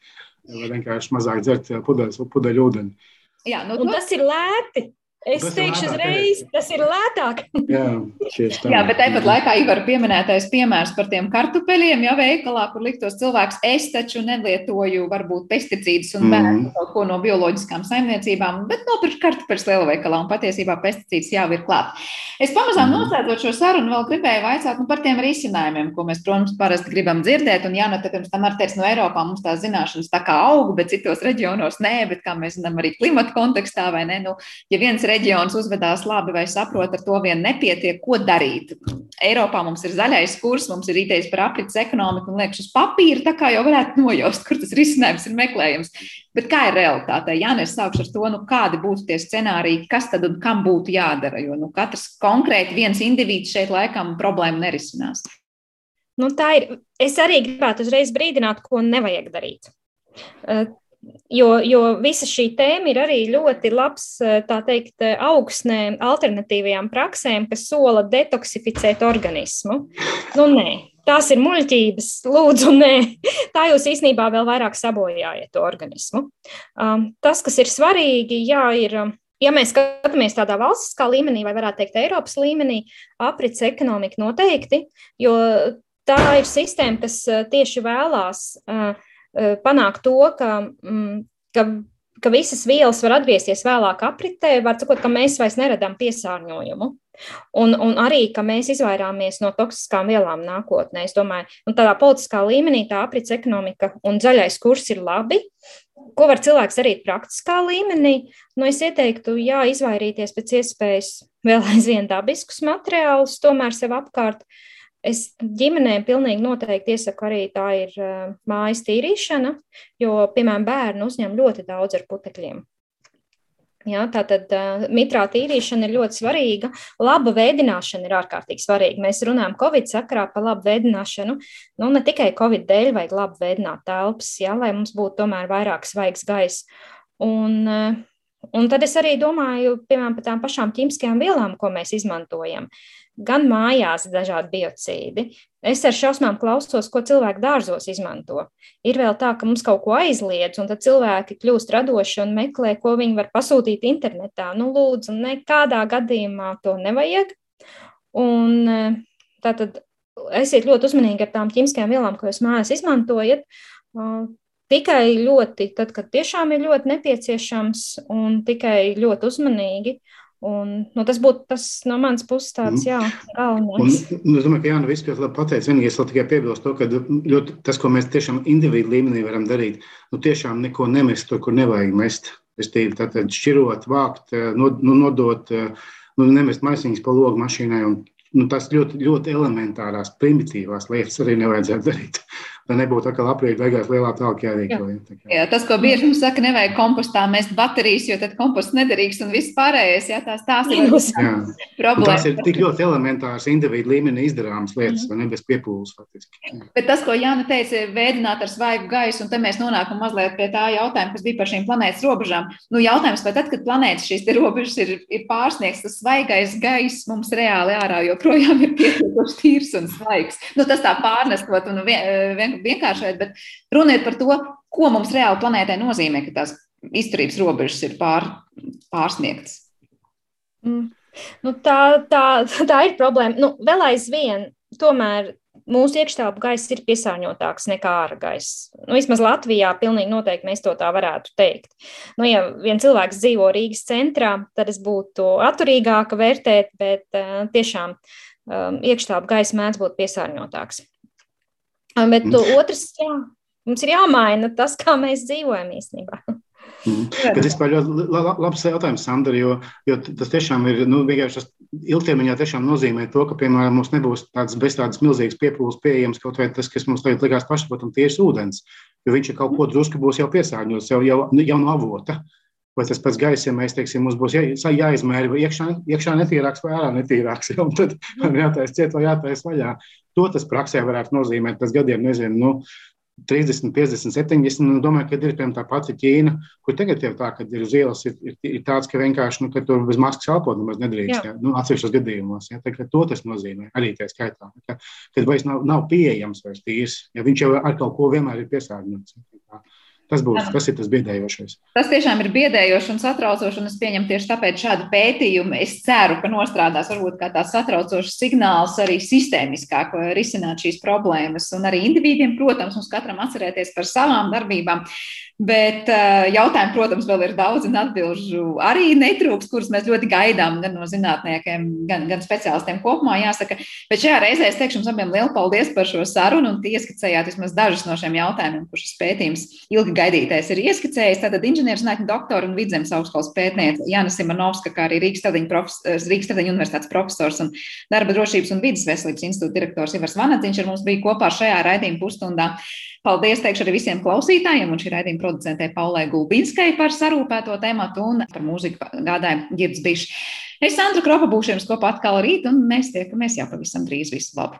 vai vienkārši mazāk dzert pudeles, pudeļu ūdeni. Jā, nu, un tas ir lēti. Es teikšu uzreiz, tas ir lētāk. Jā. Jā, bet tāpat laikā Ivar pieminētais piemērs par tiem kartupeļiem, jau veikalā, kur liktos cilvēks, es taču nelietoju varbūt pesticīdus un bērnu mm. kaut ko no bioloģiskām saimniecībām, bet nopirkt kartupeļus lielveikalā un patiesībā pesticīds jau ir klāt. Es pamazām mm. noslēdzot šo sarunu vēl gribēju vaicāt nu, par tiem risinājumiem, ko mēs, protams, parasti gribam dzirdēt. Un, jā, nu, tā pirms tam ar teicu, no Eiropā mums tās zināšanas tā kā aug, bet citos reģionos nē, bet kā mēs zinām arī klimata kontekstā vai ne, nu, ja viens reģions uzvedās labi vai saprot, ar to vien nepietiek, ko darīt. Eiropā mums ir zaļais kurs, mums ir idejas par aprits ekonomiku un liekas uz papīra, tā kā jau varētu nojaust, kur tas risinājums ir meklējams. Bet kā ir realitāte? Jā, es sākšu ar to, nu, kādi būtu tie scenāriji, kas tad un kam būtu jādara. Jo nu, katrs konkrēti viens indivīds šeit laikam problēmu nerisinās. Nu, tā ir. Es arī gribētu uzreiz brīdināt, ko nevajag darīt. Jo, jo visa šī tēma ir arī ļoti labs, tā teikt, augsnē alternatīvajām praksēm, kas sola detoksificēt organismu. Nu, nē, tās ir muļķības, lūdzu, nē. Tā jūs īstenībā vēl vairāk sabojājat to organismu. Um, tas, kas ir svarīgi, jā, ir. Ja mēs skatāmies tādā valstiskā līmenī, vai varētu teikt, Eiropas līmenī, aprits ekonomika noteikti, jo tā ir sistēma, kas tieši vēlās uh, Eh, panākt to, ka, mm, ka, ka visas vielas var atgriezties vēlāk apritē, var sakot, ka mēs vairs neradām piesārņojumu. Un, un arī, ka mēs izvairāmies no toksiskām vielām nākotnē. Es domāju, un tādā politiskā līmenī tā aprits ekonomika un zaļais kurs ir labi. Ko var cilvēks darīt praktiskā līmenī? Nu, es ieteiktu, jā, izvairīties pēc iespējas vēl aizvien dabiskus materiālus, tomēr sev apkārt uh, Es ģimenēm pilnīgi noteikti iesaku arī tā ir uh, mājas tīrīšana, jo, piemēram, bērni uzņem ļoti daudz ar putekļiem. Ja, tātad uh, mitrā tīrīšana ir ļoti svarīga. Laba veidināšana ir ārkārtīgi svarīga. Mēs runājam Covid sakarā par labu veidināšanu. Nu, ne tikai Covid dēļ vajag labi veidināt telpas, ja, lai mums būtu tomēr vairāk svaigs gaiss. Un, uh, un tad es arī domāju, piemēram, par tām pašām ķīmiskajām vielām, ko mēs izmantojam. Gan mājās dažādi biocīdi, Es ar šausmām klausos, ko cilvēki dārzos izmanto. Ir vēl tā, ka mums kaut ko aizliedz, un tad cilvēki kļūst radoši un meklē, ko viņi var pasūtīt internetā. Nu, lūdzu, nekādā gadījumā to nevajag. Un eh, tātad esiet ļoti uzmanīgi ar tām ķīmiskajām vielām, ko jūs mājās izmantojat. Tikai ļoti, tad, kad tiešām ir ļoti nepieciešams, un tikai ļoti uzmanīgi. Un, nu, tas būtu tas no manas puses tāds, mm. jā, galvenais. Un, un es domāju, ka Jāna vispār labi pateica. Vienīgais vēl tikai piebilst to, ka ļoti, tas, ko mēs tiešām individu līmenī varam darīt, nu tiešām neko nemest tur, kur nevajag mest. Es tīri tātad šķirot, vākt, eh, nod, nu, nodot, eh, nu, nemest maisiņas pa logu mašīnai un nu, tas ļoti, ļoti elementārās, primitīvās lietas arī nevajadzētu darīt lai nebūtu atkal aprīļa beigās lielā tālāk jārīko. Jā. Jā, tas, ko bieži mums saka, nevajag kompostā mest baterijas, jo tad komposts nederīgs un viss pārējais, jā, tās, tās ir problēmas. Tās ir tik ļoti elementāras individu līmenī izdarāmas lietas, vai ne bez piepūles faktiski. Jā. Bet tas, ko Jāna teica, veidināt ar svaigu gaisu, un te mēs nonākam mazliet pie tā jautājuma, kas bija par šīm planētas robežām. Nu, jautājums, vai tad, kad planētas šīs robežas ir, ir pārsniegts, tas svaigais gaiss mums reāli ārā joprojām ir pietiekoši tīrs un svaigs. Nu, tas tā pārnestot un vien, vien, vienkāršot, bet runiet par to, ko mums reāli planētē nozīmē, ka tās izturības robežas ir pār, pārsniegtas. Mm. Nu, tā, tā, tā ir problēma. Nu, vēl aizvien, tomēr mūsu iekštelpu gaiss ir piesārņotāks nekā ārā gaiss. Nu, vismaz Latvijā pilnīgi noteikti mēs to tā varētu teikt. Nu, ja viens cilvēks dzīvo Rīgas centrā, tad es būtu atturīgāka vērtēt, bet uh, tiešām um, iekštelpu gaiss mēdz būt piesārņotāks. Bet mm. otrs, jā, mums ir jāmaina tas, kā mēs dzīvojam īstenībā. Mm. Bet vispār ļoti labs jautājums, Sandra, jo, jo tas tiešām ir, nu, vienkārši tas ilgtermiņā tiešām nozīmē to, ka, piemēram, mums nebūs tāds bez tādas milzīgas piepūles pieejams kaut vai tas, kas mums tagad likās pašsaprotam tieši ūdens, jo viņš ir kaut ko drusku būs jau piesārņots, jau, jau, jau no avota. Vai tas gaiss, ja mēs teiksim, mums būs jā, jāizmēra, vai iekšā, iekšā netīrāks vai ārā netīrāks, jau tad jātaisa ciet vai jātaisa vaļā. To tas praksē varētu nozīmēt pēc gadiem, nezinu, nu, 30, 50, 70. Un domāju, ka ir piemēram tā pati Ķīna, kur tagad ir tā, ka ir uz ielas ir, ir, ir tāds, ka vienkārši nu, ka tur bez maskas elpot nemaz nedrīkst. Jā. Jā, nu, atsevišķos gadījumos. Jā, tā, to tas nozīmē arī tā skaitā. Ka, kad vairs nav, nav pieejams vairs tīrs, ja viņš jau ar kaut ko vienmēr ir piesārņots. Tas būs tas, tas biedējošais. Tas tiešām ir biedējoši un satraucoši. Un es pieņemu tieši tāpēc šādu pētījumu. Es ceru, ka nostrādās varbūt kā tāds satraucošs signāls arī sistēmiskāk risināt šīs problēmas. Un arī individiem, protams, mums katram atcerēties par savām darbībām. Bet uh, jautājumi, protams, vēl ir daudz, un atbildžu arī netrūks, kurus mēs ļoti gaidām gan no zinātniekiem, gan, gan speciālistiem kopumā. Jāsaka, bet šajā reizē es teikšu jums abiem lielu paldies par šo sarunu un ieskicējāt vismaz dažus no šiem jautājumiem, kurus pētījums ilgi gaidītais ir ieskicējis. Tātad inženierzinātņu doktora un vidzemes augstskolas pētniece Jāna Simonovska, kā arī Rīgas Stradiņa universitātes profesors un darba drošības un vidas veselības institūta direktors Ivars Vanadziņš ar mums bija kopā šajā raidījuma pusstundā. Paldies teikšu arī visiem klausītājiem un šī raidījuma producentē Paulai Gulbinskai par sarūpēto tematu un par mūziku gādājumu Girds Bišs. Es Sandra Kropa būšu jums kopā atkal rīt un mēs tiekamies jau pavisam drīz. Visu labu!